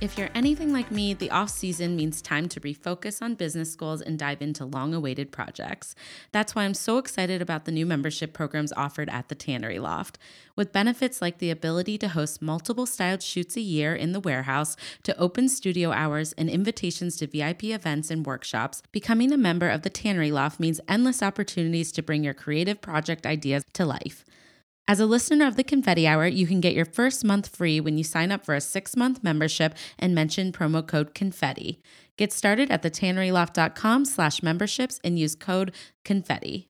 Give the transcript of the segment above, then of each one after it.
If you're anything like me, the off season means time to refocus on business goals and dive into long awaited projects. That's why I'm so excited about the new membership programs offered at the Tannery Loft. With benefits like the ability to host multiple styled shoots a year in the warehouse, to open studio hours, and invitations to VIP events and workshops, becoming a member of the Tannery Loft means endless opportunities to bring your creative project ideas to life. As a listener of the Confetti Hour, you can get your first month free when you sign up for a six month membership and mention promo code confetti. Get started at thetanneryloft.com slash memberships and use code confetti.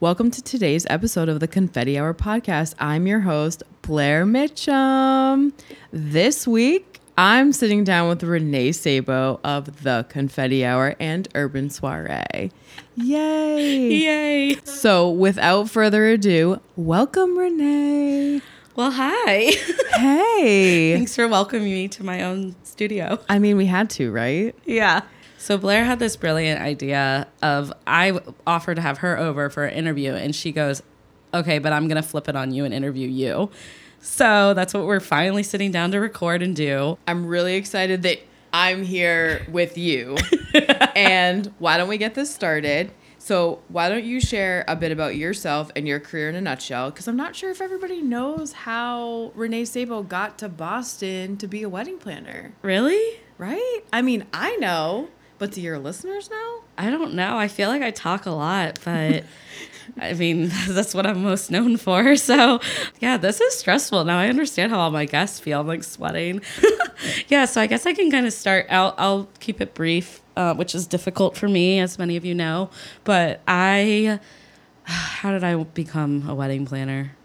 Welcome to today's episode of the Confetti Hour podcast. I'm your host, Blair Mitchum. This week, I'm sitting down with Renee Sabo of the Confetti Hour and Urban Soiree. Yay! Yay! So, without further ado, welcome, Renee. Well, hi. Hey. Thanks for welcoming me to my own studio. I mean, we had to, right? Yeah. So Blair had this brilliant idea of I offered to have her over for an interview, and she goes, "Okay, but I'm gonna flip it on you and interview you." So that's what we're finally sitting down to record and do. I'm really excited that I'm here with you. and why don't we get this started? So, why don't you share a bit about yourself and your career in a nutshell? Because I'm not sure if everybody knows how Renee Sabo got to Boston to be a wedding planner, Really? right? I mean, I know, but do your listeners know? I don't know. I feel like I talk a lot, but I mean, that's what I'm most known for. So, yeah, this is stressful. Now I understand how all my guests feel. I'm like sweating. yeah, so I guess I can kind of start. I'll, I'll keep it brief, uh, which is difficult for me, as many of you know. But I, how did I become a wedding planner?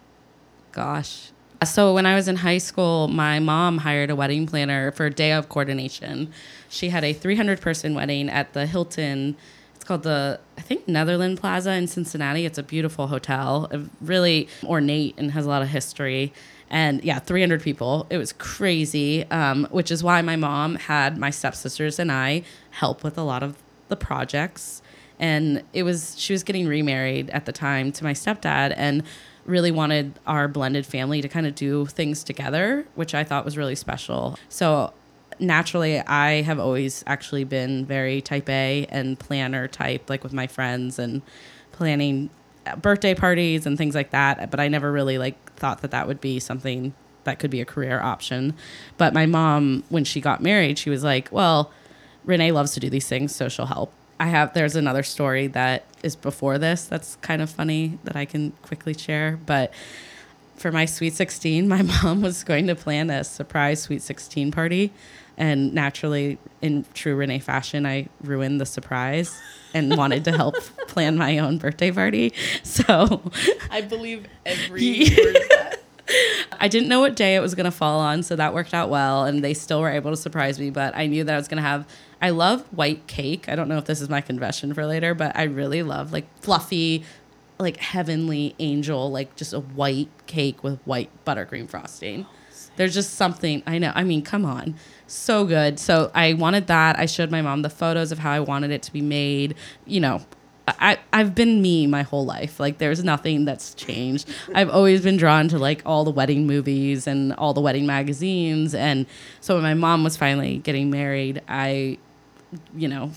Gosh. So when I was in high school, my mom hired a wedding planner for a day of coordination. She had a 300 person wedding at the Hilton. Called the I think Netherland Plaza in Cincinnati. It's a beautiful hotel, really ornate and has a lot of history. And yeah, 300 people. It was crazy, um, which is why my mom had my stepsisters and I help with a lot of the projects. And it was she was getting remarried at the time to my stepdad, and really wanted our blended family to kind of do things together, which I thought was really special. So naturally, I have always actually been very type A and planner type, like with my friends and planning birthday parties and things like that. But I never really like thought that that would be something that could be a career option. But my mom, when she got married, she was like, well, Renee loves to do these things, so she'll help. I have there's another story that is before this that's kind of funny that I can quickly share, but for my sweet 16, my mom was going to plan a surprise sweet 16 party and naturally in true Renee fashion, I ruined the surprise and wanted to help plan my own birthday party. So I believe every word of that. I didn't know what day it was going to fall on, so that worked out well. And they still were able to surprise me, but I knew that I was going to have. I love white cake. I don't know if this is my confession for later, but I really love like fluffy, like heavenly angel, like just a white cake with white buttercream frosting. Oh, There's just something, I know. I mean, come on. So good. So I wanted that. I showed my mom the photos of how I wanted it to be made. You know, I, I've been me my whole life. Like there's nothing that's changed. I've always been drawn to like all the wedding movies and all the wedding magazines. And so when my mom was finally getting married, I, you know,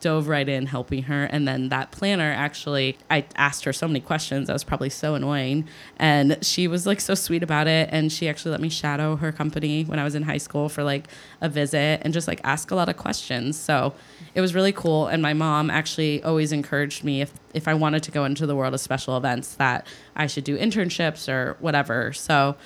dove right in helping her. And then that planner actually, I asked her so many questions. I was probably so annoying. And she was like so sweet about it. And she actually let me shadow her company when I was in high school for like a visit and just like ask a lot of questions. So it was really cool. And my mom actually always encouraged me if, if I wanted to go into the world of special events that I should do internships or whatever. So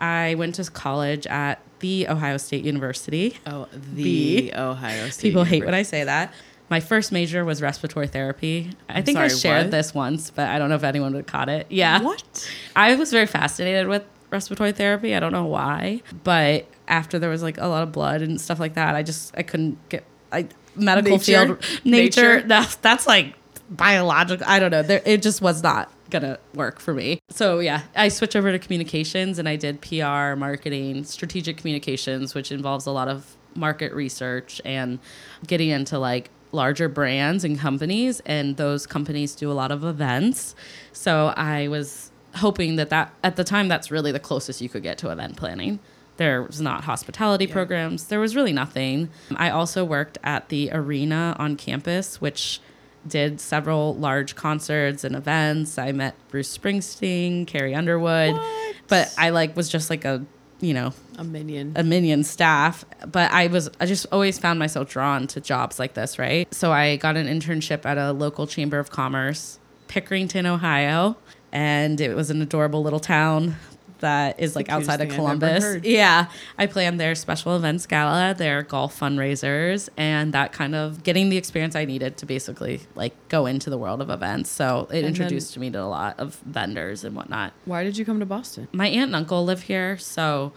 I went to college at the Ohio State University. Oh, the, Ohio State. People hate when I say that. My first major was respiratory therapy. I I'm think I shared what? this once, but I don't know if anyone would caught it. Yeah. What? I was very fascinated with respiratory therapy. I don't know why, but after there was like a lot of blood and stuff like that, I just I couldn't get I medical Nature? field nature. Nature? That's that's like biological. I don't know. There, it just was not gonna work for me. So yeah, I switched over to communications and I did PR, marketing, strategic communications, which involves a lot of market research and getting into like larger brands and companies and those companies do a lot of events. So I was hoping that that at the time that's really the closest you could get to event planning. There was not hospitality Yeah. programs. There was really nothing. I also worked at the arena on campus, which did several large concerts and events. I met Bruce Springsteen, Carrie Underwood, What? but I like was just like a, you know, A minion. a minion staff. But i was i just always found myself drawn to jobs like this right? So i got an internship at a local chamber of commerce pickerington ohio. And it was an adorable little town that is like outside of columbus. yeah. I planned their special events gala their golf fundraisers and that kind of getting the experience i needed to basically like go into the world of events. So it then- introduced me to a lot of vendors and whatnot. Why did you come to Boston? my aunt and uncle live here, so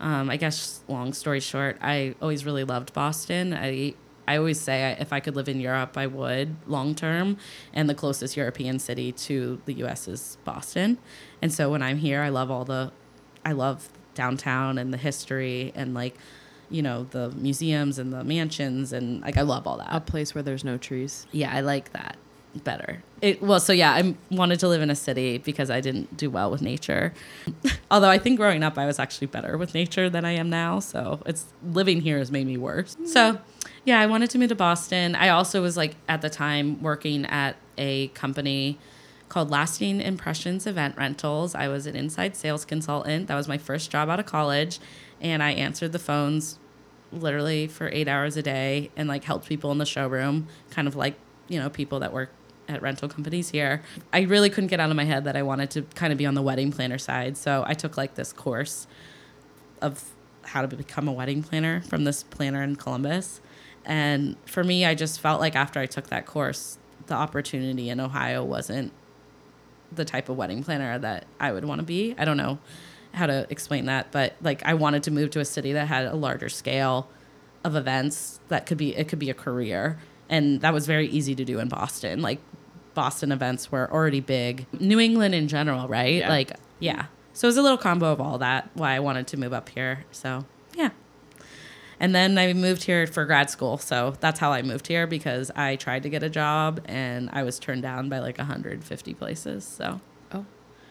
um, I guess long story short, I always really loved Boston. I I always say if I could live in Europe, I would long term, and the closest European city to the U.S. is Boston. And so when I'm here, I love all the, I love downtown and the history and like, you know, the museums and the mansions and like I love all that A place where there's no trees. yeah, I like that better. It well, so yeah, I wanted to live in a city because I didn't do well with nature. Although I think growing up I was actually better with nature than I am now, so it's living here has made me worse. So, yeah, I wanted to move to Boston. I also was like at the time working at a company called Lasting Impressions Event Rentals. I was an inside sales consultant. That was my first job out of college, and I answered the phones literally for 8 hours a day and like helped people in the showroom, kind of like, you know, people that work at rental companies here. I really couldn't get out of my head that I wanted to kind of be on the wedding planner side. So I took like this course of how to become a wedding planner from this planner in Columbus. And for me, I just felt like after I took that course, the opportunity in Ohio wasn't the type of wedding planner that I would want to be. I don't know how to explain that, but like I wanted to move to a city that had a larger scale of events that could be it could be a career. And that was very easy to do in Boston. Like Boston events were already big. New England in general, right? Yeah. Like yeah. So it was a little combo of all that why I wanted to move up here. So. And then I moved here for grad school. So that's how I moved here because I tried to get a job and I was turned down by like 150 places. So, Oh.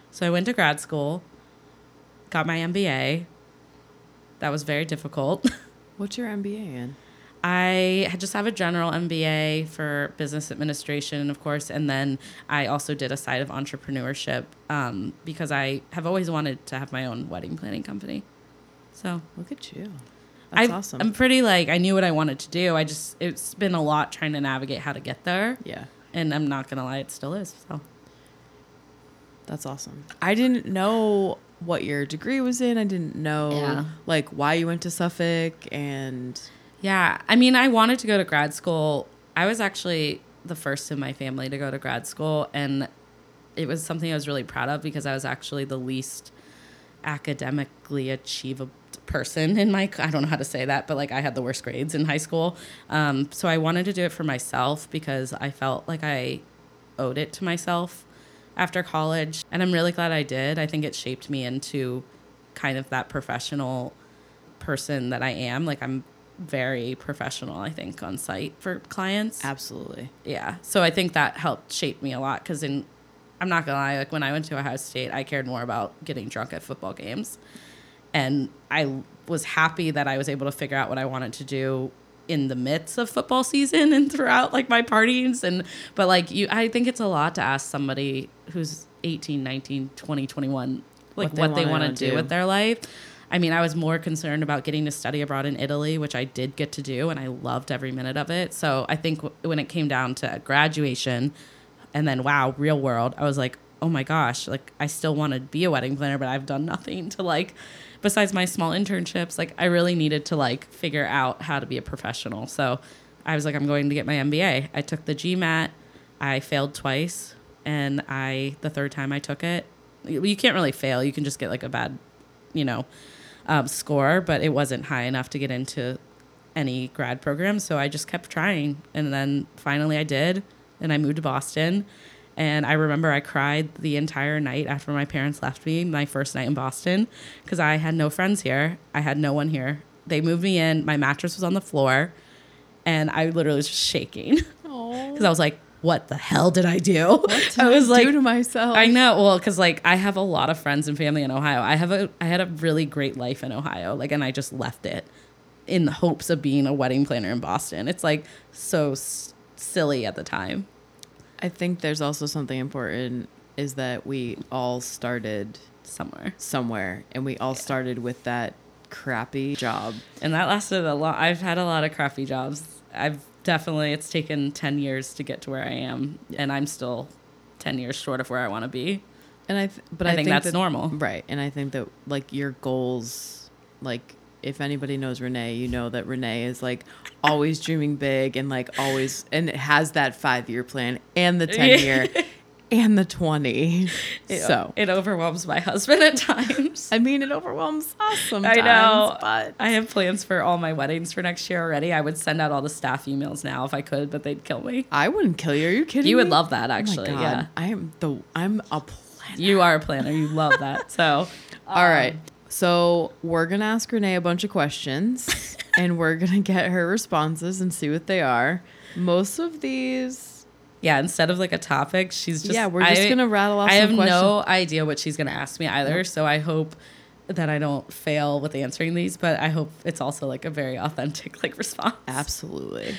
so I went to grad school, got my MBA. That was very difficult. What's your MBA in? I just have a general MBA for business administration, of course, and then I also did a side of entrepreneurship um, because I have always wanted to have my own wedding planning company. So Look at you. That's I, awesome. I'm pretty like I knew what I wanted to do. I just it's been a lot trying to navigate how to get there, yeah. and I'm not gonna lie, it still is. So That's awesome. I didn't know what your degree was in. I didn't know Yeah. like why you went to Suffolk and Yeah, I mean, I wanted to go to grad school. I was actually the first in my family to go to grad school, and it was something I was really proud of because I was actually the least academically achievable person in my I don't know how to say that, but like I had the worst grades in high school. Um, so I wanted to do it for myself because I felt like I owed it to myself after college, and I'm really glad I did. I think it shaped me into kind of that professional person that I am. Like I'm very professional, I think, on site for clients. absolutely. Yeah. So I think that helped shape me a lot because in I'm not gonna lie, like when I went to Ohio State, I cared more about getting drunk at football games. And I was happy that I was able to figure out what I wanted to do in the midst of football season and throughout like my parties and but like you I think it's a lot to ask somebody who's 18, 19, 20, 21 like What they what they wanna do do. with their life. I mean, I was more concerned about getting to study abroad in Italy, which I did get to do, and I loved every minute of it. So I think w- when it came down to graduation, and then wow, real world, I was like, oh my gosh, like I still want to be a wedding planner, but I've done nothing to like, besides my small internships. Like I really needed to like figure out how to be a professional. So I was like, I'm going to get my MBA. I took the GMAT. I failed twice, and I the third time I took it, you can't really fail. You can just get like a bad, you know, um, score, but it wasn't high enough to get into any grad program. So I just kept trying, and then finally I did, and I moved to Boston, And I remember I cried the entire night after my parents left me, my first night in Boston, because I had no friends here. I had no one here. They moved me in, my mattress was on the floor, and I literally was just shaking because I was like, what the hell did I do? What I was like, do to myself. I know. Well, because like I have a lot of friends and family in Ohio. I have a I had a really great life in Ohio. Like, and I just left it in the hopes of being a wedding planner in Boston. It's like so s- silly at the time. I think there's also something important is that we all started Somewhere, somewhere and we all started with that crappy job. and that lasted a lot. I've had a lot of crappy jobs. I've definitely. It's taken ten years to get to where I am, and I'm still ten years short of where I want to be. And I, th- but I I, think that's that- normal. right? And I think that like your goals, like if anybody knows Renee, you know that Renee is like always dreaming big and like always, and it has that five year plan and the ten year, and the twenty. It, so it overwhelms my husband at times. I mean, it overwhelms us sometimes. I know. but I have plans for all my weddings for next year already. I would send out all the staff emails now if I could, but they'd kill me. I wouldn't kill you. Are you kidding? You would love that, Oh actually. God. yeah. I am the. I'm a planner. You are a planner. You love that. So, All right. Um, So we're gonna ask Renee a bunch of questions, and we're gonna get her responses and see what they are. Most of these, yeah, instead of like a topic, she's just. yeah, we're just I- gonna rattle off. I have questions. no idea what she's going to ask me either. So I hope that I don't fail with answering these, but I hope it's also like a very authentic like response. Absolutely.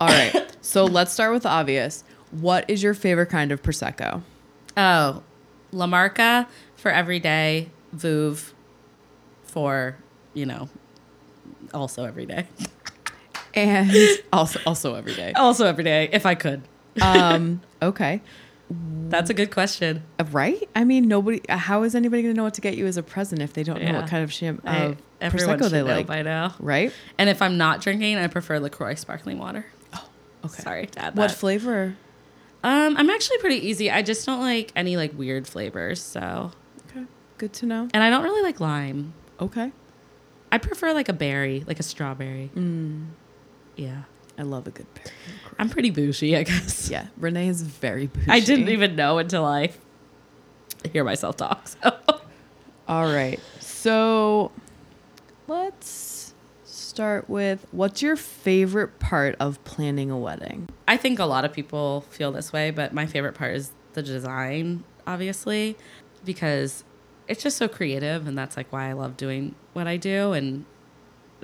All right. so let's start with the obvious. What is your favorite kind of prosecco? Oh, La Marca for every day, Vouv for, you know, also every day. And also, also every day. Also every day, if I could. Um. Okay. That's a good question. Uh, Right? I mean, nobody. uh, How is anybody gonna know what to get you as a present if they don't know what kind of sham I- of everyone prosecco should they know like? by now. Right? And if I'm not drinking, I prefer LaCroix sparkling water. Oh, okay. Sorry to add What that. flavor? um, I'm actually pretty easy. I just don't like any like weird flavors. So, Okay. Good to know. and I don't really like lime. Okay. I prefer like a berry, like a strawberry. Mm. Yeah. I love a good berry. I'm pretty bougie, I guess. Yeah, Renee is very bougie. I didn't even know until I hear myself talk. So. All right. So let's start with what's your favorite part of planning a wedding? I think a lot of people feel this way, but my favorite part is the design, obviously, because it's just so creative, and that's like why I love doing what I do. And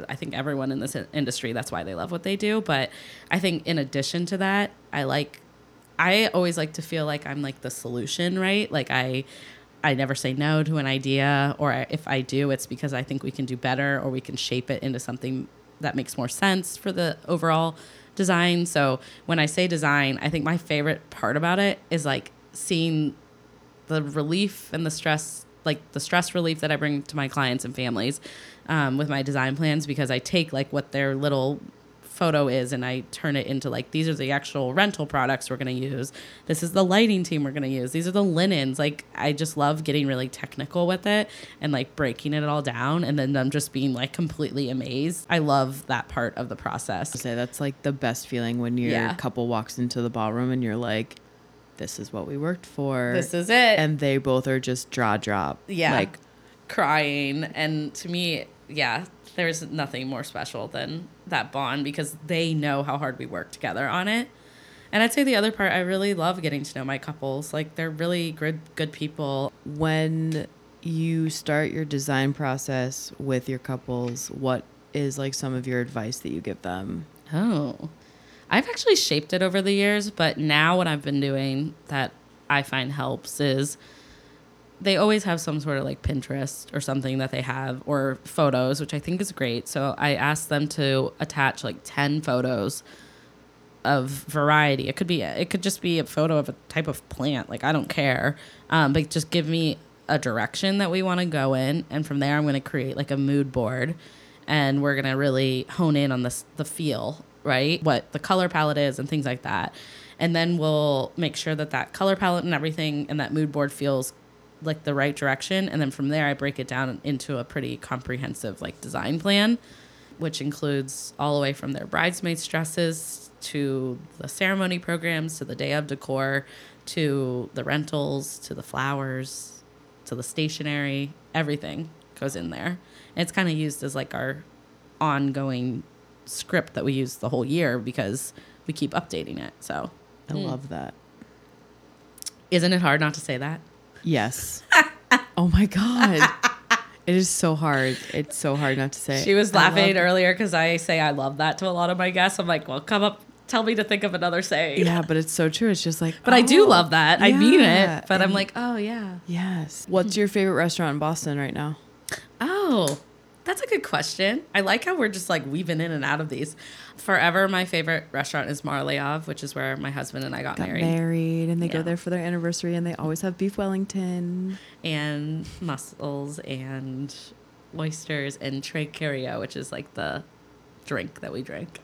I think everyone in this industry, that's why they love what they do. But I think in addition to that, I like, I always like to feel like I'm like the solution, right? Like I, I never say no to an idea, or if I do, it's because I think we can do better, or we can shape it into something that makes more sense for the overall design. So when I say design, I think my favorite part about it is like seeing the relief and the stress, like the stress relief that I bring to my clients and families um, with my design plans, because I take like what their little photo is and I turn it into like these are the actual rental products we're going to use. This is the lighting team we're going to use. These are the linens. Like I just love getting really technical with it and like breaking it all down and then them just being like completely amazed. I love that part of the process. Say that's like the best feeling when your Yeah. couple walks into the ballroom and you're like, "This is what we worked for." This is it. and they both are just draw drop. yeah Like crying and to me yeah there's nothing more special than that bond because they know how hard we work together on it and i'd say the other part i really love getting to know my couples like they're really good good people when you start your design process with your couples, what is like some of your advice that you give them? oh i've actually shaped it over the years but now what i've been doing that i find helps is they always have some sort of like Pinterest or something that they have or photos, which I think is great. So I asked them to attach like 10 photos of variety. It could be it could just be a photo of a type of plant, like I don't care. Um, but just give me a direction that we want to go in and from there I'm going to create like a mood board and we're going to really hone in on this the feel, right? What the color palette is and things like that. And then we'll make sure that that color palette and everything and that mood board feels like the right direction and then from there I break it down into a pretty comprehensive like design plan which includes all the way from their bridesmaids dresses to the ceremony programs to the day of decor to the rentals to the flowers to the stationery everything goes in there and it's kind of used as like our ongoing script that we use the whole year because we keep updating it so I hmm. love that. isn't it hard not to say that Yes. oh my god. It is so hard. It's so hard not to say. She was I love laughing earlier because I say I love that to a lot of my guests. I'm like, well, come up, tell me to think of another saying. Yeah, but it's so true. It's just like, But I do oh, love that. I mean it. But I'm like, oh yeah. yes. What's hmm. your favorite restaurant in Boston right now? Oh, that's a good question. I like how we're just like weaving in and out of these. Forever, my favorite restaurant is Marliave, which is where my husband and I got, Got married. married, and they go there for their anniversary, and they always have beef Wellington. And mussels and oysters and Trakeria, which is like the drink that we drink.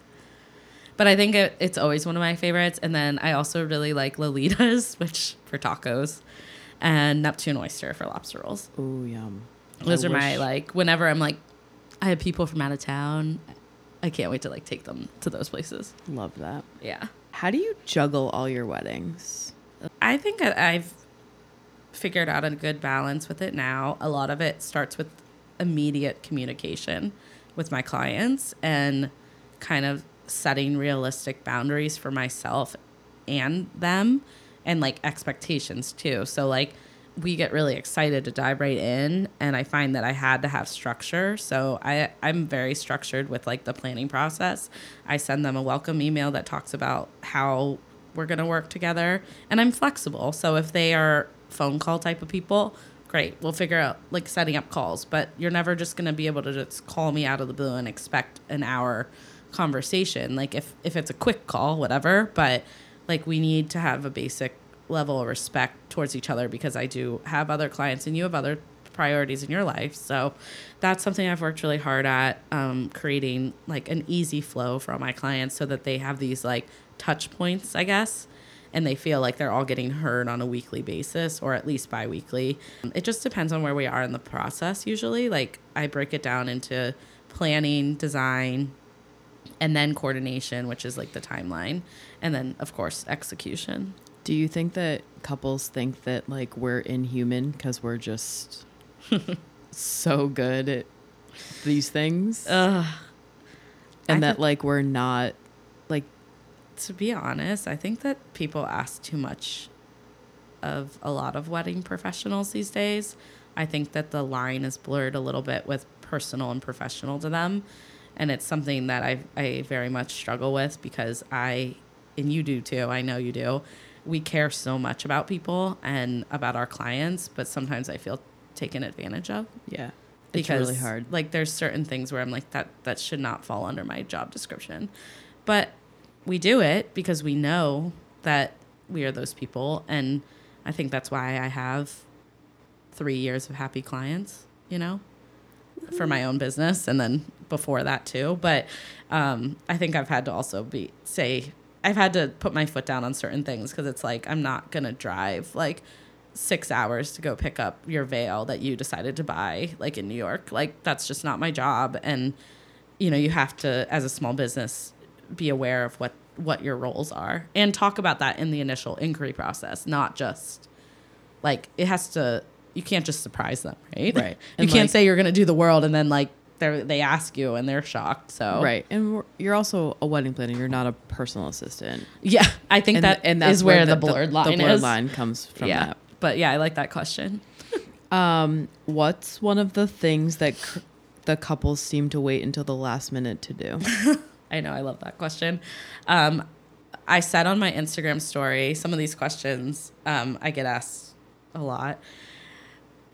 But I think it, it's always one of my favorites. And then I also really like Lolita's, which for tacos, and Neptune Oyster for lobster rolls. Oh yum. Those I are my like whenever I'm like I have people from out of town, I can't wait to like take them to those places. Love that. Yeah. How do you juggle all your weddings? I think I- I've figured out a good balance with it now. A lot of it starts with immediate communication with my clients and kind of setting realistic boundaries for myself and them and like expectations too. So like we get really excited to dive right in and I find that I had to have structure. So I I'm very structured with like the planning process. I send them a welcome email that talks about how we're going to work together and I'm flexible. So if they are phone call type of people, great. We'll figure out like setting up calls, but you're never just going to be able to just call me out of the blue and expect an hour conversation. Like if if it's a quick call, whatever, but like we need to have a basic level of respect towards each other because I do have other clients and you have other priorities in your life. So that's something I've worked really hard at um, creating like an easy flow for all my clients so that they have these like touch points, I guess, and they feel like they're all getting heard on a weekly basis or at least bi-weekly. It just depends on where we are in the process usually. Like I break it down into planning, design, and then coordination, which is like the timeline, and then of course execution. Do you think that couples think that like we're inhuman because we're just so good at these things, Ugh. and I that thi- like we're not like to be honest, I think that people ask too much of a lot of wedding professionals these days. I think that the line is blurred a little bit with personal and professional to them. And it's something that I, I very much struggle with because I, and you do too, I know you do, we care so much about people and about our clients, but sometimes I feel taken advantage of yeah, because it's really hard. Like there's certain things where I'm like that that should not fall under my job description, but we do it because we know that we are those people, and I think that's why I have three years of happy clients. You know, for my own business, and then before that too. But um, I think I've had to also be say I've had to put my foot down on certain things because it's like I'm not gonna drive like six hours to go pick up your veil that you decided to buy like in New York. Like that's just not my job. And you know, you have to as a small business be aware of what what your roles are and talk about that in the initial inquiry process, not just like it has to you can't just surprise them, right? Right. You And, can't like- say you're going to do the world and then like they they ask you and they're shocked. So right. And you're also a wedding planner. You're not a personal assistant. Yeah, I think and that and is where, the, blurred line the blurred is. line comes from yeah. that. But yeah, I like that question. Um, what's one of the things that cr- the couples seem to wait until the last minute to do? I know, I love that question. Um, I said on my Instagram story, some of these questions um, I get asked a lot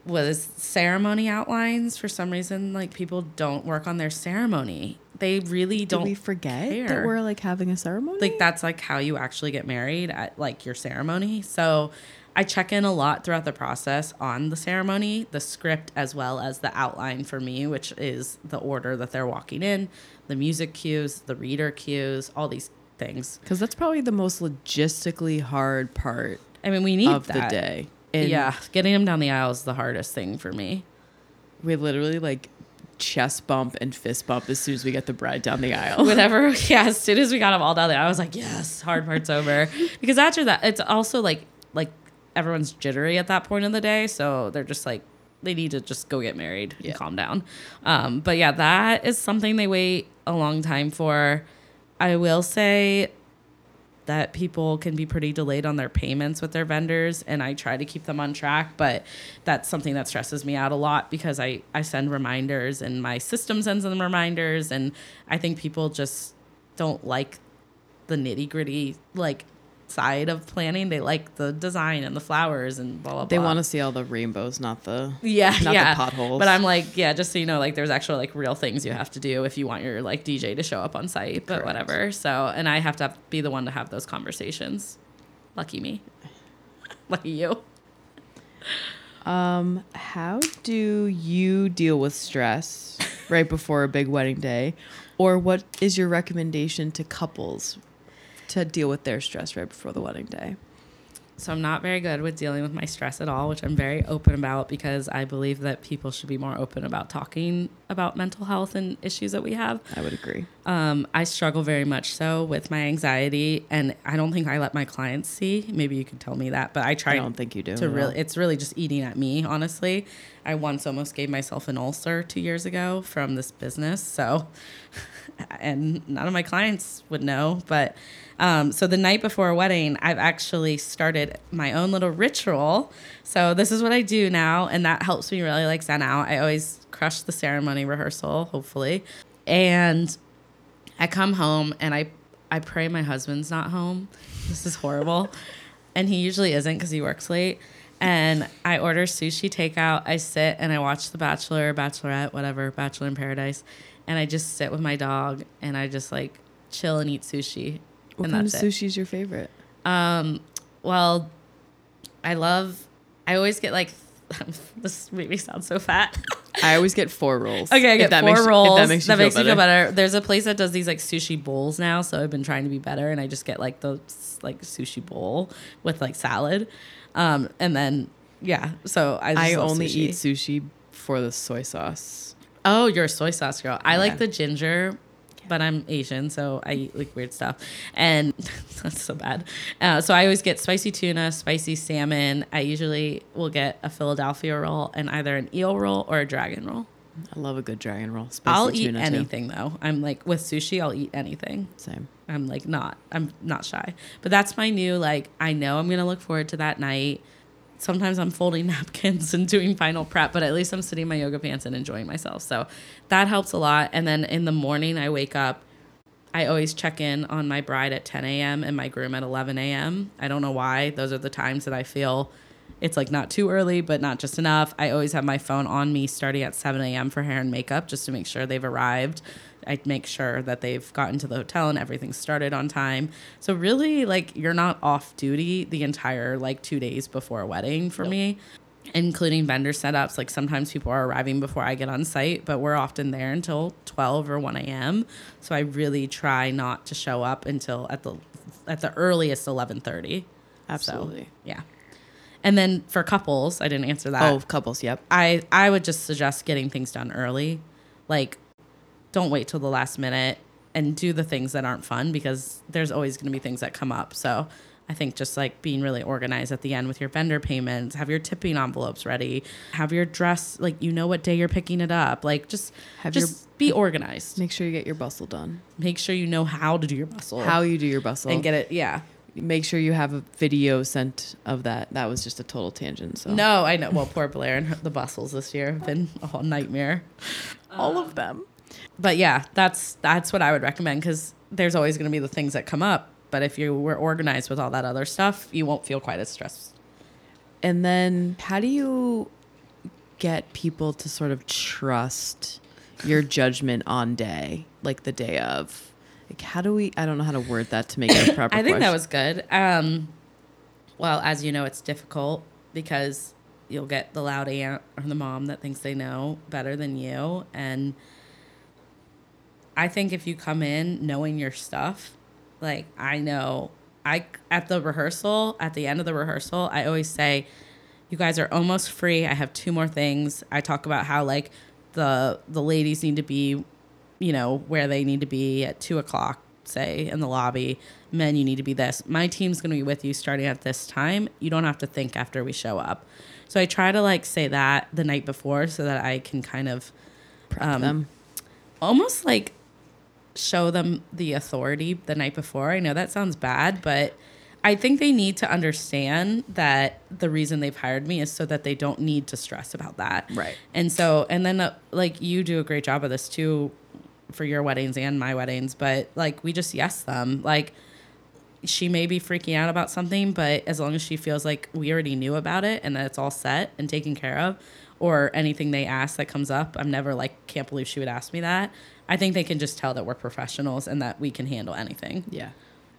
was ceremony outlines. For some reason, like people don't work on their ceremony. They really Do don't. we forget care. that we're like having a ceremony? like that's like how you actually get married at like your ceremony. So I check in a lot throughout the process on the ceremony, the script as well as the outline for me, which is the order that they're walking in, the music cues, the reader cues, all these things. because that's probably the most logistically hard part I mean, we need of that. the day. And yeah, getting them down the aisle is the hardest thing for me. we literally like chest bump and fist bump as soon as we get the bride down the aisle. Whenever, yeah, as soon as we got them all down there, I was like, yes, hard part's over. Because after that, it's also like like everyone's jittery at that point in the day, so they're just like they need to just go get married Yeah. and calm down. Um, but yeah, that is something they wait a long time for. I will say that people can be pretty delayed on their payments with their vendors and I try to keep them on track, but that's something that stresses me out a lot because I, I send reminders and my system sends them reminders and I think people just don't like the nitty gritty like side of planning. They like the design and the flowers and blah blah blah. They blah. want to see all the rainbows, not the yeah, not the yeah. potholes. But I'm like, yeah, just so you know, like there's actual like real things you have to do if you want your like DJ to show up on site, but Correct. whatever. So, and I have to have, be the one to have those conversations. Lucky me. Lucky you. Um, how do you deal with stress right before a big wedding day? Or what is your recommendation to couples to deal with their stress right before the wedding day? So I'm not very good with dealing with my stress at all, which I'm very open about because I believe that people should be more open about talking about mental health and issues that we have. I would agree. Um, I struggle very much so with my anxiety, and I don't think I let my clients see. Maybe you could tell me that, but I try. I don't think you do To really, it's really just eating at me. Honestly, I once almost gave myself an ulcer two years ago from this business. So, and none of my clients would know. But um, so the night before a wedding, I've actually started my own little ritual. So this is what I do now, and that helps me really like zen out. I always crush the ceremony rehearsal, hopefully, and I come home and I I pray my husband's not home. This is horrible. and he usually isn't because he works late. And I order sushi takeout. I sit and I watch The Bachelor, Bachelorette, whatever, Bachelor in Paradise. And I just sit with my dog and I just like chill and eat sushi. What and kind of sushi is your favorite? Um, well, I love. I always get like. this made me sound so fat. I always get four rolls. Okay, I get that four makes rolls. That makes you, feel, better. me feel better. There's a place that does these like sushi bowls now, so I've been trying to be better, and I just get like the like sushi bowl with like salad, um, and then yeah. So I just I only sushi. eat sushi for the soy sauce. Oh, you're a soy sauce girl. I Yeah. like the ginger, but I'm Asian, so I eat like weird stuff. And that's so bad. Uh, so I always get spicy tuna, spicy salmon. I usually will get a Philadelphia roll and either an eel roll or a dragon roll. I love a good dragon roll. Spicy I'll eat tuna, too. anything though. I'm like with sushi, I'll eat anything. Same. I'm like not I'm not shy. But that's my new like I know I'm going to look forward to that night. Sometimes I'm folding napkins and doing final prep, but at least I'm sitting in my yoga pants and enjoying myself. So that helps a lot. And then in the morning I wake up I always check in on my bride at 10 a.m. and my groom at 11 a.m. I don't know why. Those are the times that I feel it's like not too early, but not just enough. I always have my phone on me starting at 7 a.m. for hair and makeup just to make sure they've arrived. I make sure that they've gotten to the hotel and everything started on time. So really, like you're not off duty the entire like two days before a wedding for me, including vendor setups. Like sometimes people are arriving before I get on site, but we're often there until 12 or 1 a.m. So I really try not to show up until at the at the earliest 11:30. Absolutely. Yeah. And then for couples, I didn't answer that. Oh, couples. Yep. I I would just suggest getting things done early. Like don't wait till the last minute and do the things that aren't fun because there's always going to be things that come up. So I think just like being really organized at the end with your vendor payments, have your tipping envelopes ready, have your dress like you know what day you're picking it up. Like just Have just your- be organized. Make sure you get your bustle done. Make sure you know how to do your bustle. How you do your bustle. and get it yeah. Make sure you have a video sent of that. That was just a total tangent. So No, I know. Well, poor Blair and her, the bustles this year have been a whole nightmare. all of them. But yeah, that's that's what I would recommend because there's always going to be the things that come up. But if you were organized with all that other stuff, you won't feel quite as stressed. And then how do you get people to sort of trust your judgment on day, like the day of? Like how do we I don't know how to word that to make it a proper I think that was good. Um, well, as you know, it's difficult because you'll get the loud aunt or the mom that thinks they know better than you, and I think if you come in knowing your stuff, like I know, I at the rehearsal, at the end of the rehearsal, I always say, "You guys are almost free. I have two more things." I talk about how like the the ladies need to be, you know, where they need to be at two o'clock say in the lobby, men, you need to be this. My team's going to be with you starting at this time. You don't have to think after we show up. So I try to like say that the night before so that I can kind of um, almost like show them the authority the night before. I know that sounds bad, but I think they need to understand that the reason they've hired me is so that they don't need to stress about that. Right. And so, and then uh, like you do a great job of this too for your weddings and my weddings, but like we just yes them. Like she may be freaking out about something, but as long as she feels like we already knew about it and that it's all set and taken care of, or anything they ask that comes up, I'm never like, can't believe she would ask me that. I think they can just tell that we're professionals and that we can handle anything. Yeah.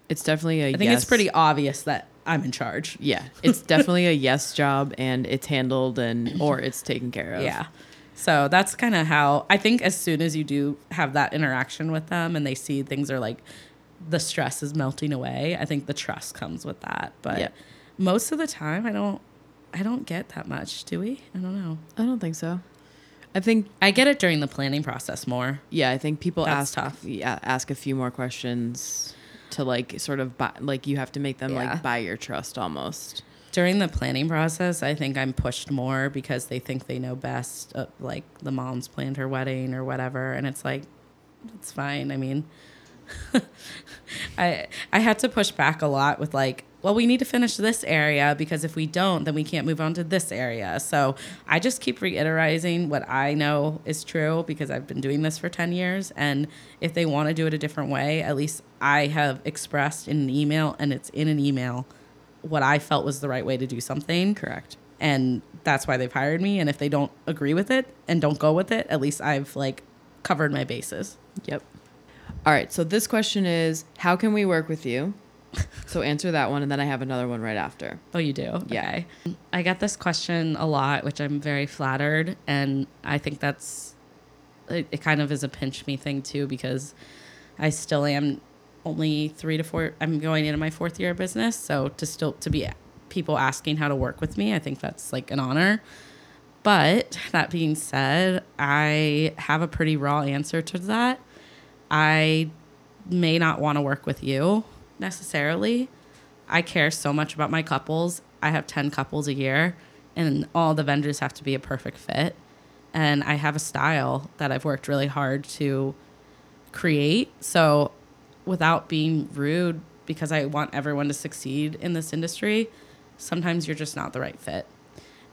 It's definitely a I think yes. it's pretty obvious that I'm in charge. Yeah. It's definitely a yes job and it's handled and or it's taken care of. Yeah. So that's kind of how I think as soon as you do have that interaction with them and they see things are like the stress is melting away, I think the trust comes with that. But Yeah. most of the time I don't I don't get that much, do we? I don't know. I don't think so. I think I get it during the planning process more. yeah, I think people That's ask tough. Yeah, ask a few more questions to like sort of buy, like you have to make them Yeah. like buy your trust almost. During the planning process, I think I'm pushed more because they think they know best. Uh, like the mom's planned her wedding or whatever, and it's like, it's fine. I mean, I I had to push back a lot with like, well, we need to finish this area because if we don't, then we can't move on to this area. So I just keep reiterating what I know is true because I've been doing this for 10 years. And if they want to do it a different way, at least I have expressed in an email and it's in an email what I felt was the right way to do something. Correct. And that's why they've hired me. And if they don't agree with it and don't go with it, at least I've like covered my bases. Yep. All right. So this question is how can we work with you? So answer that one and then I have another one right after. Oh, you do? Yeah. Okay. I get this question a lot, which I'm very flattered. And I think that's, it, it kind of is a pinch me thing too, because I still am only three to four, I'm going into my fourth year of business. So to still, to be people asking how to work with me, I think that's like an honor. But that being said, I have a pretty raw answer to that. I may not want to work with you necessarily. I care so much about my couples. I have 10 couples a year, and all the vendors have to be a perfect fit. And I have a style that I've worked really hard to create. So, without being rude, because I want everyone to succeed in this industry, sometimes you're just not the right fit.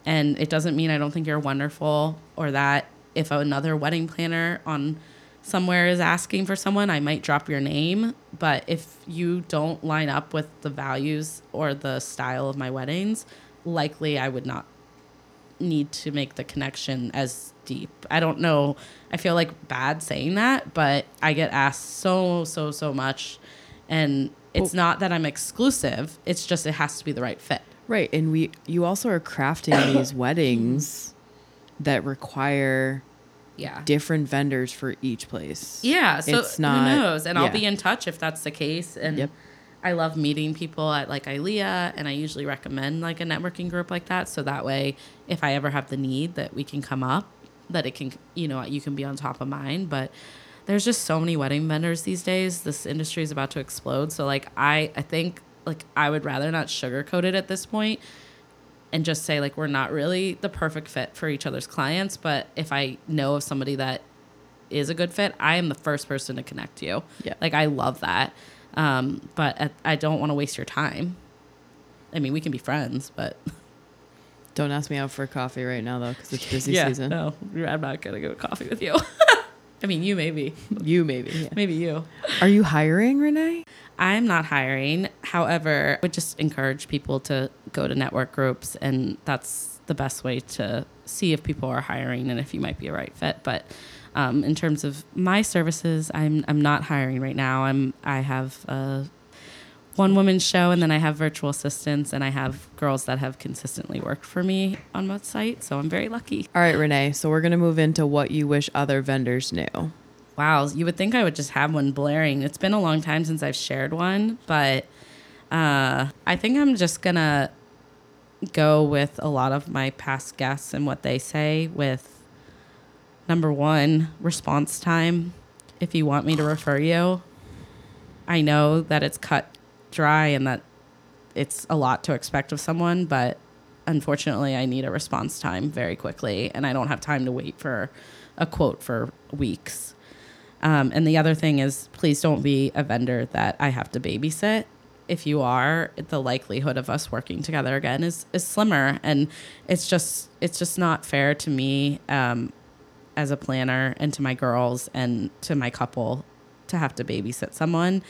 And it doesn't mean I don't think you're wonderful or that if another wedding planner on somewhere is asking for someone, I might drop your name. But if you don't line up with the values or the style of my weddings, likely I would not need to make the connection as deep. I don't know. I feel like bad saying that, but I get asked so, so, so much. And it's not that I'm exclusive, it's just it has to be the right fit. Right. And we you also are crafting these weddings that require Yeah. different vendors for each place. Yeah, so It's not- who knows? And I'll be in touch if that's the case. And Yep. I love meeting people at like ILEA, and I usually recommend like a networking group like that, so that way, if I ever have the need, that we can come up, that it can, you know, you can be on top of mine. But there's just so many wedding vendors these days. This industry is about to explode. So like, I I think like I would rather not sugarcoat it at this point and just say like we're not really the perfect fit for each other's clients but if i know of somebody that is a good fit i am the first person to connect you Yeah. like i love that um, but i don't want to waste your time i mean we can be friends but Don't ask me out for coffee right now though, because it's busy season. no i'm not gonna go coffee with you i mean you maybe You maybe. yeah. maybe you Are you hiring, Renee? I'm not hiring. However, I would just encourage people to go to network groups, and that's the best way to see if people are hiring and if you might be a right fit. But um, in terms of my services, I'm I'm not hiring right now. I'm I have a one woman show, and then I have virtual assistants, and I have girls that have consistently worked for me on my site. So I'm very lucky. All right, Renee. So we're gonna move into what you wish other vendors knew. Wow, you would think I would just have one blaring. It's been a long time since I've shared one, but uh, I think I'm just gonna go with a lot of my past guests and what they say. With number one, response time. If you want me to refer you, I know that it's cut dry and that it's a lot to expect of someone, but unfortunately, I need a response time very quickly, and I don't have time to wait for a quote for weeks. Um, and the other thing is, please don't be a vendor that I have to babysit. If you are, the likelihood of us working together again is, is slimmer, and it's just it's just not fair to me um, as a planner and to my girls and to my couple to have to babysit someone.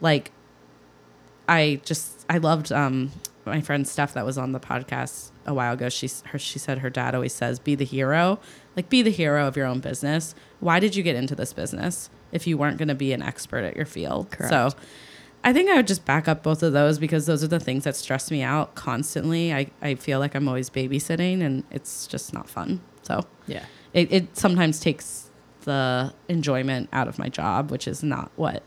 Like, I just I loved um, my friend Steph that was on the podcast a while ago. She her she said her dad always says, "Be the hero." Like, be the hero of your own business. Why did you get into this business if you weren't going to be an expert at your field? Correct. So, I think I would just back up both of those because those are the things that stress me out constantly. I, I feel like I'm always babysitting and it's just not fun. So, Yeah. it, it sometimes takes the enjoyment out of my job, which is not what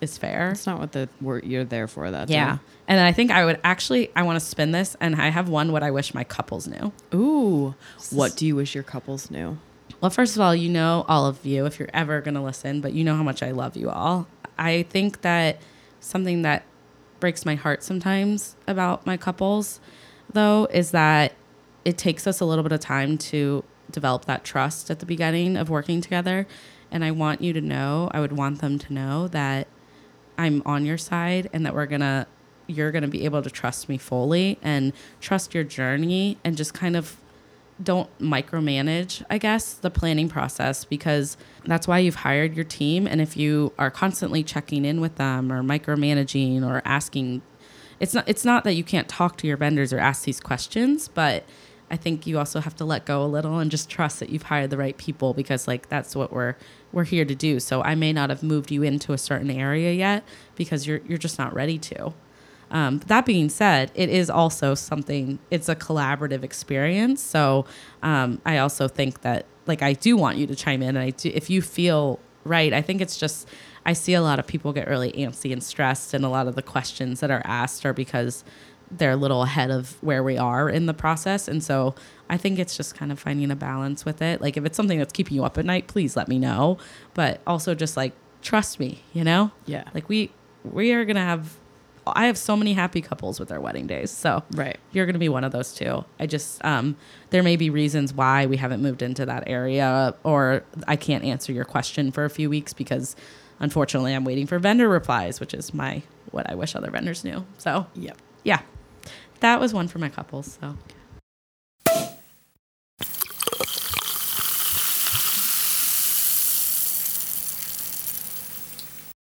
is fair. It's not what the word you're there for. That's Yeah. And I think I would actually, I want to spin this and I have one what I wish my couples knew. Ooh. What do you wish your couples knew? Well, first of all, you know, all of you, if you're ever going to listen, but you know how much I love you all. I think that something that breaks my heart sometimes about my couples, though, is that it takes us a little bit of time to develop that trust at the beginning of working together. And I want you to know, I would want them to know that I'm on your side and that we're going to, you're going to be able to trust me fully and trust your journey and just kind of don't micromanage, I guess, the planning process because that's why you've hired your team. And if you are constantly checking in with them or micromanaging or asking, it's not it's not that you can't talk to your vendors or ask these questions, but I think you also have to let go a little and just trust that you've hired the right people because like that's what we're we're here to do. So I may not have moved you into a certain area yet because you're you're just not ready to. Um, that being said, it is also something. It's a collaborative experience. So um, I also think that like I do want you to chime in, and I do if you feel right. I think it's just I see a lot of people get really antsy and stressed, and a lot of the questions that are asked are because they're a little ahead of where we are in the process, and so I think it's just kind of finding a balance with it. Like if it's something that's keeping you up at night, please let me know. But also just like trust me, you know. Yeah. Like we we are gonna have. I have so many happy couples with their wedding days. So Right. you're going to be one of those too. I just, um, there may be reasons why we haven't moved into that area, or I can't answer your question for a few weeks because unfortunately I'm waiting for vendor replies, which is my, what I wish other vendors knew. So Yep. yeah, that was one for my couples. So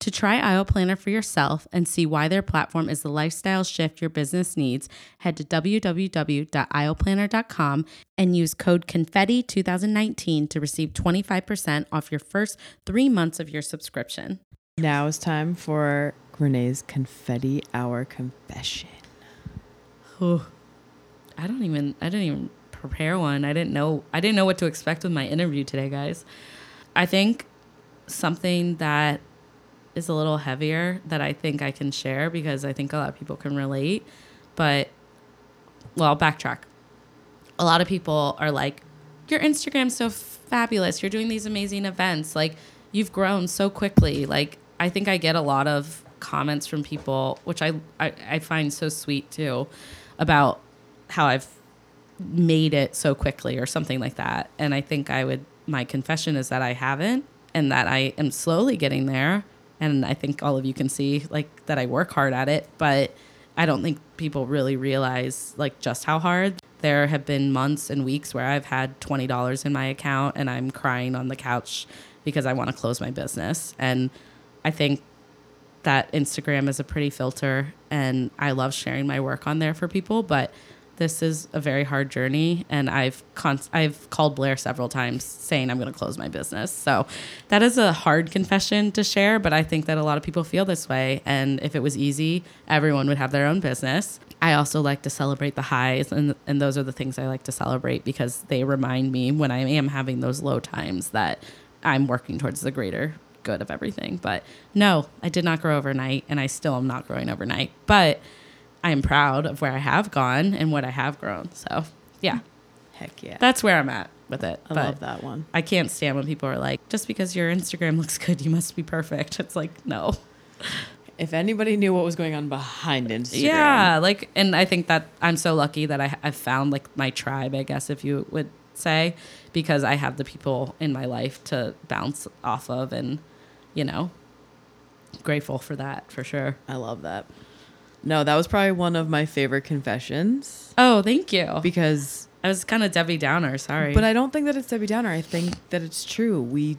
To try Aisle Planner for yourself and see why their platform is the lifestyle shift your business needs, head to www.aisleplanner.com and use code CONFETTI2019 to receive 25% off your first three months of your subscription. Now it's time for Renée's confetti hour confession. Ooh, I don't even I didn't even prepare one. I didn't know I didn't know what to expect with my interview today, guys. I think something that is a little heavier that I think I can share because I think a lot of people can relate. But well, I'll backtrack. A lot of people are like, Your Instagram's so fabulous. You're doing these amazing events. Like you've grown so quickly. Like I think I get a lot of comments from people, which I, I, I find so sweet too, about how I've made it so quickly or something like that. And I think I would, my confession is that I haven't and that I am slowly getting there. And I think all of you can see like that I work hard at it, but I don't think people really realize like just how hard. There have been months and weeks where I've had $20 in my account and I'm crying on the couch because I want to close my business. And I think that Instagram is a pretty filter and I love sharing my work on there for people, but this is a very hard journey and I've const- I've called Blair several times saying I'm going to close my business. So that is a hard confession to share, but I think that a lot of people feel this way and if it was easy, everyone would have their own business. I also like to celebrate the highs and and those are the things I like to celebrate because they remind me when I am having those low times that I'm working towards the greater good of everything. But no, I did not grow overnight and I still am not growing overnight. But I am proud of where I have gone and what I have grown. So, yeah, Heck yeah. that's where I'm at with it. I love that one. I can't stand when people are like, just because your Instagram looks good, you must be perfect. It's like, no. If anybody knew what was going on behind Instagram. Yeah, like, and I think that I'm so lucky that I, I've found like my tribe, I guess, if you would say, because I have the people in my life to bounce off of and, you know, grateful for that for sure. I love that. No, that was probably one of my favorite confessions Oh, thank you. because I was kind of Debbie Downer, sorry. But I don't think that it's Debbie Downer. I think that it's true. We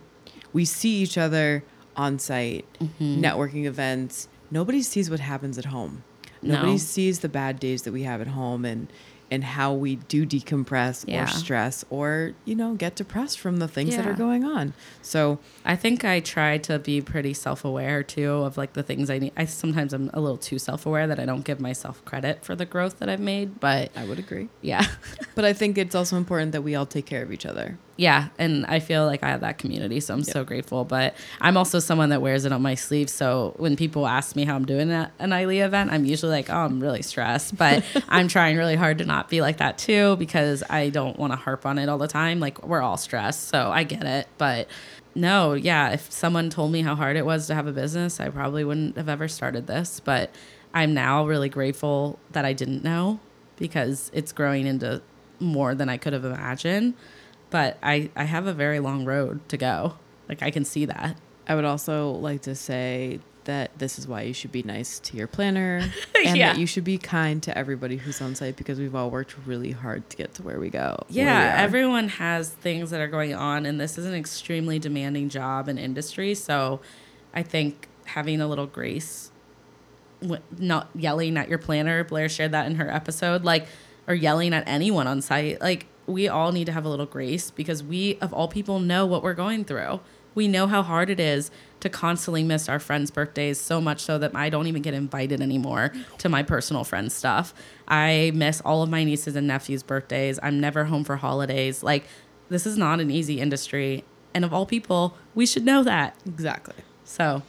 we see each other on site, Mm-hmm. networking events. Nobody sees what happens at home. Nobody No. sees the bad days that we have at home and and how we do decompress Yeah. or stress or you know get depressed from the things that are going on. So I think I try to be pretty self aware too of like the things I need. I sometimes I'm a little too self aware that I don't give myself credit for the growth that I've made. But I would agree. yeah, But I think it's also important that we all take care of each other. Yeah, and I feel like I have that community, so I'm so grateful. But I'm also someone that wears it on my sleeve. So when people ask me how I'm doing at an ILE event, I'm usually like, oh, I'm really stressed. But I'm trying really hard to not be like that too because I don't want to harp on it all the time. Like we're all stressed, so I get it. But no, yeah, if someone told me how hard it was to have a business, I probably wouldn't have ever started this. But I'm now really grateful that I didn't know because it's growing into more than I could have imagined. But I, I have a very long road to go. Like I can see that. I would also like to say that this is why you should be nice to your planner and Yeah. that you should be kind to everybody who's on site because we've all worked really hard to get to where we go. where we Yeah, everyone has things that are going on, and this is an extremely demanding job and industry. So I think having a little grace, not yelling at your planner, Blair shared that in her episode, like, or yelling at anyone on site. Like, we all need to have a little grace because we, of all people, know what we're going through. We know how hard it is to constantly miss our friends' birthdays so much so that I don't even get invited anymore to my personal friends' stuff. I miss all of my nieces and nephews' birthdays. I'm never home for holidays. Like, this is not an easy industry. And of all people, we should know that. exactly. So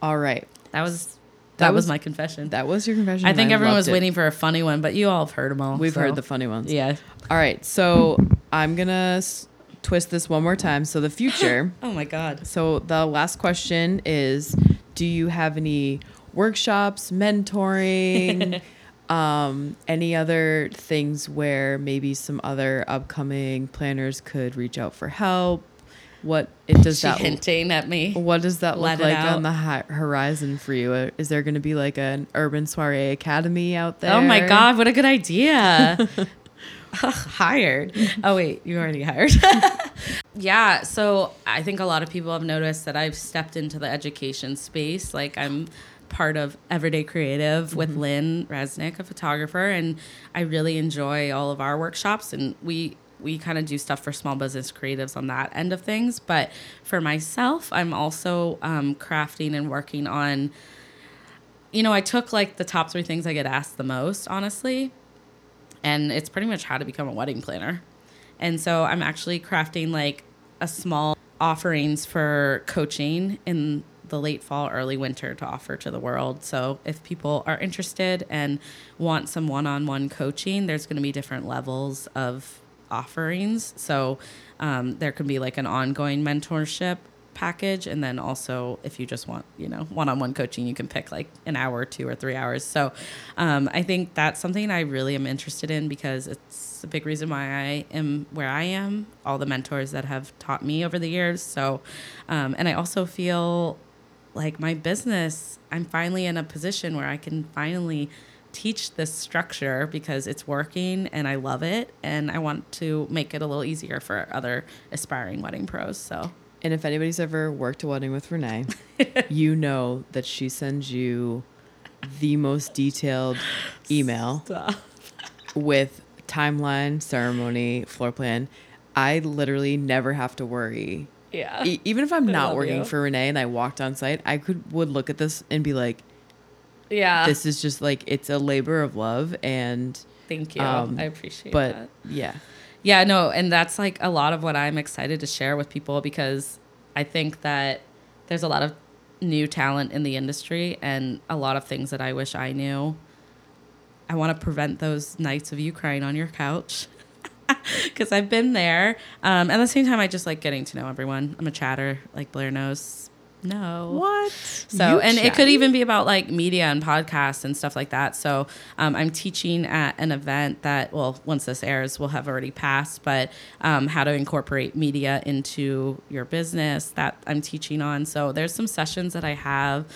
All right. that was That that, was, was- my confession. That was your confession. I think everyone was it. waiting for a funny one, but you all have heard them all. We've so- heard the funny ones. Yeah. All right. So I'm going to twist this one more time. So the future. Oh my God. so the last question is Do you have any workshops, mentoring? Um, any other things where maybe some other upcoming planners could reach out for help? What it does She that hinting at me. What does that Let look like out. on the horizon for you? Uh, Is there going to be like an Urban Soirée academy out there? Oh my God, what a good idea. hired. Oh, wait, you already hired. yeah, so I think a lot of people have noticed that I've stepped into the education space. Like, I'm part of Everyday Creative with Lynn Resnick, a photographer, and I really enjoy all of our workshops. And we, we kind of do stuff for small business creatives on that end of things. But for myself, I'm also um, crafting and working on you know, I took like the top three things I get asked the most, honestly, and it's pretty much how to become a wedding planner. And so I'm actually crafting like a small offerings for coaching in the late fall, early winter to offer to the world. So if people are interested and want some one on one coaching, there's going to be different levels of offerings. So um, there can be like an ongoing mentorship package and then also if you just want you know one-on-one coaching you can pick like an hour two or three hours so um, i think that's something i really am interested in because it's a big reason why i am where i am all the mentors that have taught me over the years so um, and i also feel like my business i'm finally in a position where i can finally teach this structure because it's working and i love it and i want to make it a little easier for other aspiring wedding pros so And if anybody's ever worked a wedding with Renée, you know that she sends you the most detailed email Stop. with timeline, ceremony, floor plan. I literally never have to worry. Yeah. E- even if I'm I not working you. for Renée and I walked on site, I could would look at this and be like, yeah. this is just like it's a labor of love and Thank you. um, I appreciate but that. yeah. Yeah, no, and that's like a lot of what I'm excited to share with people because I think that there's a lot of new talent in the industry and a lot of things that I wish I knew. I want to prevent those nights of you crying on your couch because I've been there. Um, at the same time, I just like getting to know everyone. I'm a chatter, like Blair knows. No. What? So, You and it could even be about like media and podcasts and stuff like that. So, um, I'm teaching at an event that, well, once this airs, will have already passed, but um, how to incorporate media into your business that I'm teaching on. So, there's some sessions that I have,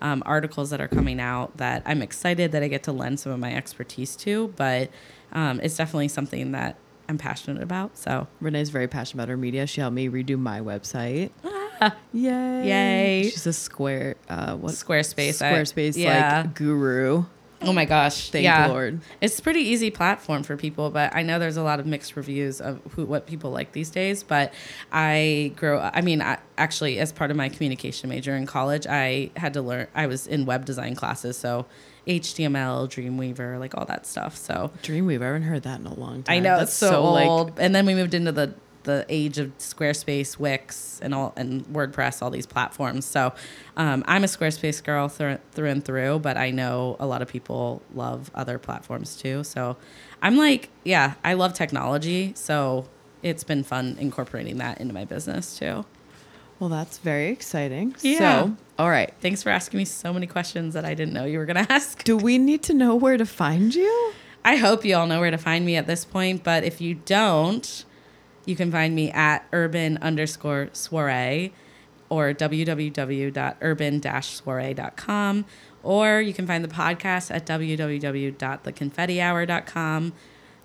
um, articles that are coming out that I'm excited that I get to lend some of my expertise to, but um, it's definitely something that I'm passionate about. So, Renée's very passionate about her media. She helped me redo my website. Yay! Yay. She's a square. Uh, what? Squarespace. I- Squarespace yeah. like guru. Oh my gosh! Thank yeah. Lord. It's a pretty easy platform for people, but I know there's a lot of mixed reviews of who what people like these days. But I grow. I mean, I, actually, as part of my communication major in college, I had to learn. I was in web design classes, so HTML, Dreamweaver, like all that stuff. So Dreamweaver. I haven't heard that in a long time. I know That's it's so, old. Like, and then we moved into the the age of Squarespace, Wix, and all and WordPress, all these platforms. So um, I'm a Squarespace girl through, through and through, but I know a lot of people love other platforms too. So I'm like, yeah, I love technology. So it's been fun incorporating that into my business too. well, that's very exciting. Yeah. So, all right. Thanks for asking me so many questions that I didn't know you were going to ask. Do we need to know where to find you? I hope you all know where to find me at this point, but if you don't, you can find me at urban underscore soiree or www.urban-soiree.com or you can find the podcast at www.theconfettihour.com.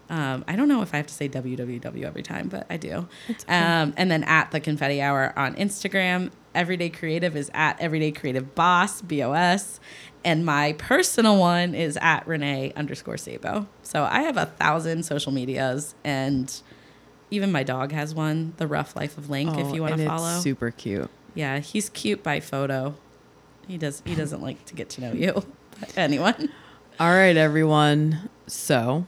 Um, I don't know if I have to say www every time, but I do. Um, and then at the confetti hour on Instagram. Everyday Creative is at Everyday Creative Boss, B O S. And my personal one is at Renee underscore Sabo. So I have a thousand social medias and even my dog has one, The Rough Life of Link, if Oh, you want to it's follow. super cute. yeah, he's cute by photo. He does he doesn't like to get to know you. Anyone. All right, everyone. So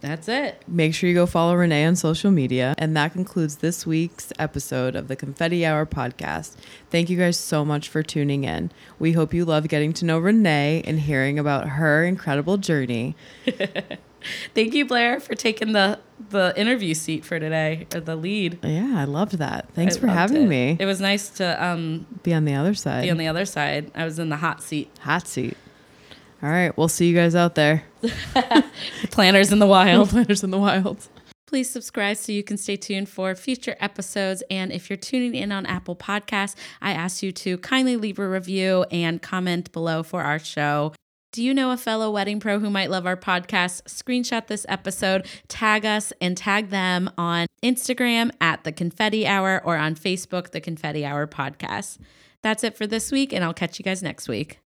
That's it. make sure you go follow Renée on social media. And that concludes this week's episode of the Confetti Hour podcast. Thank you guys so much for tuning in. We hope you love getting to know Renée and hearing about her incredible journey. Thank you, Blair, for taking the the interview seat for today, or the lead. Yeah, I loved that. Thanks I for having it. me. It was nice to um, Be on the other side. be on the other side. I was in the hot seat. hot seat. All right, we'll see you guys out there. Planners in the wild. Planners in the wild. Please subscribe so you can stay tuned for future episodes. And if you're tuning in on Apple Podcasts, I ask you to kindly leave a review and comment below for our show. Do you know a fellow wedding pro who might love our podcast? Screenshot this episode, tag us, and tag them on Instagram at The Confetti Hour or on Facebook, The Confetti Hour Podcast. That's it for this week, and I'll catch you guys next week.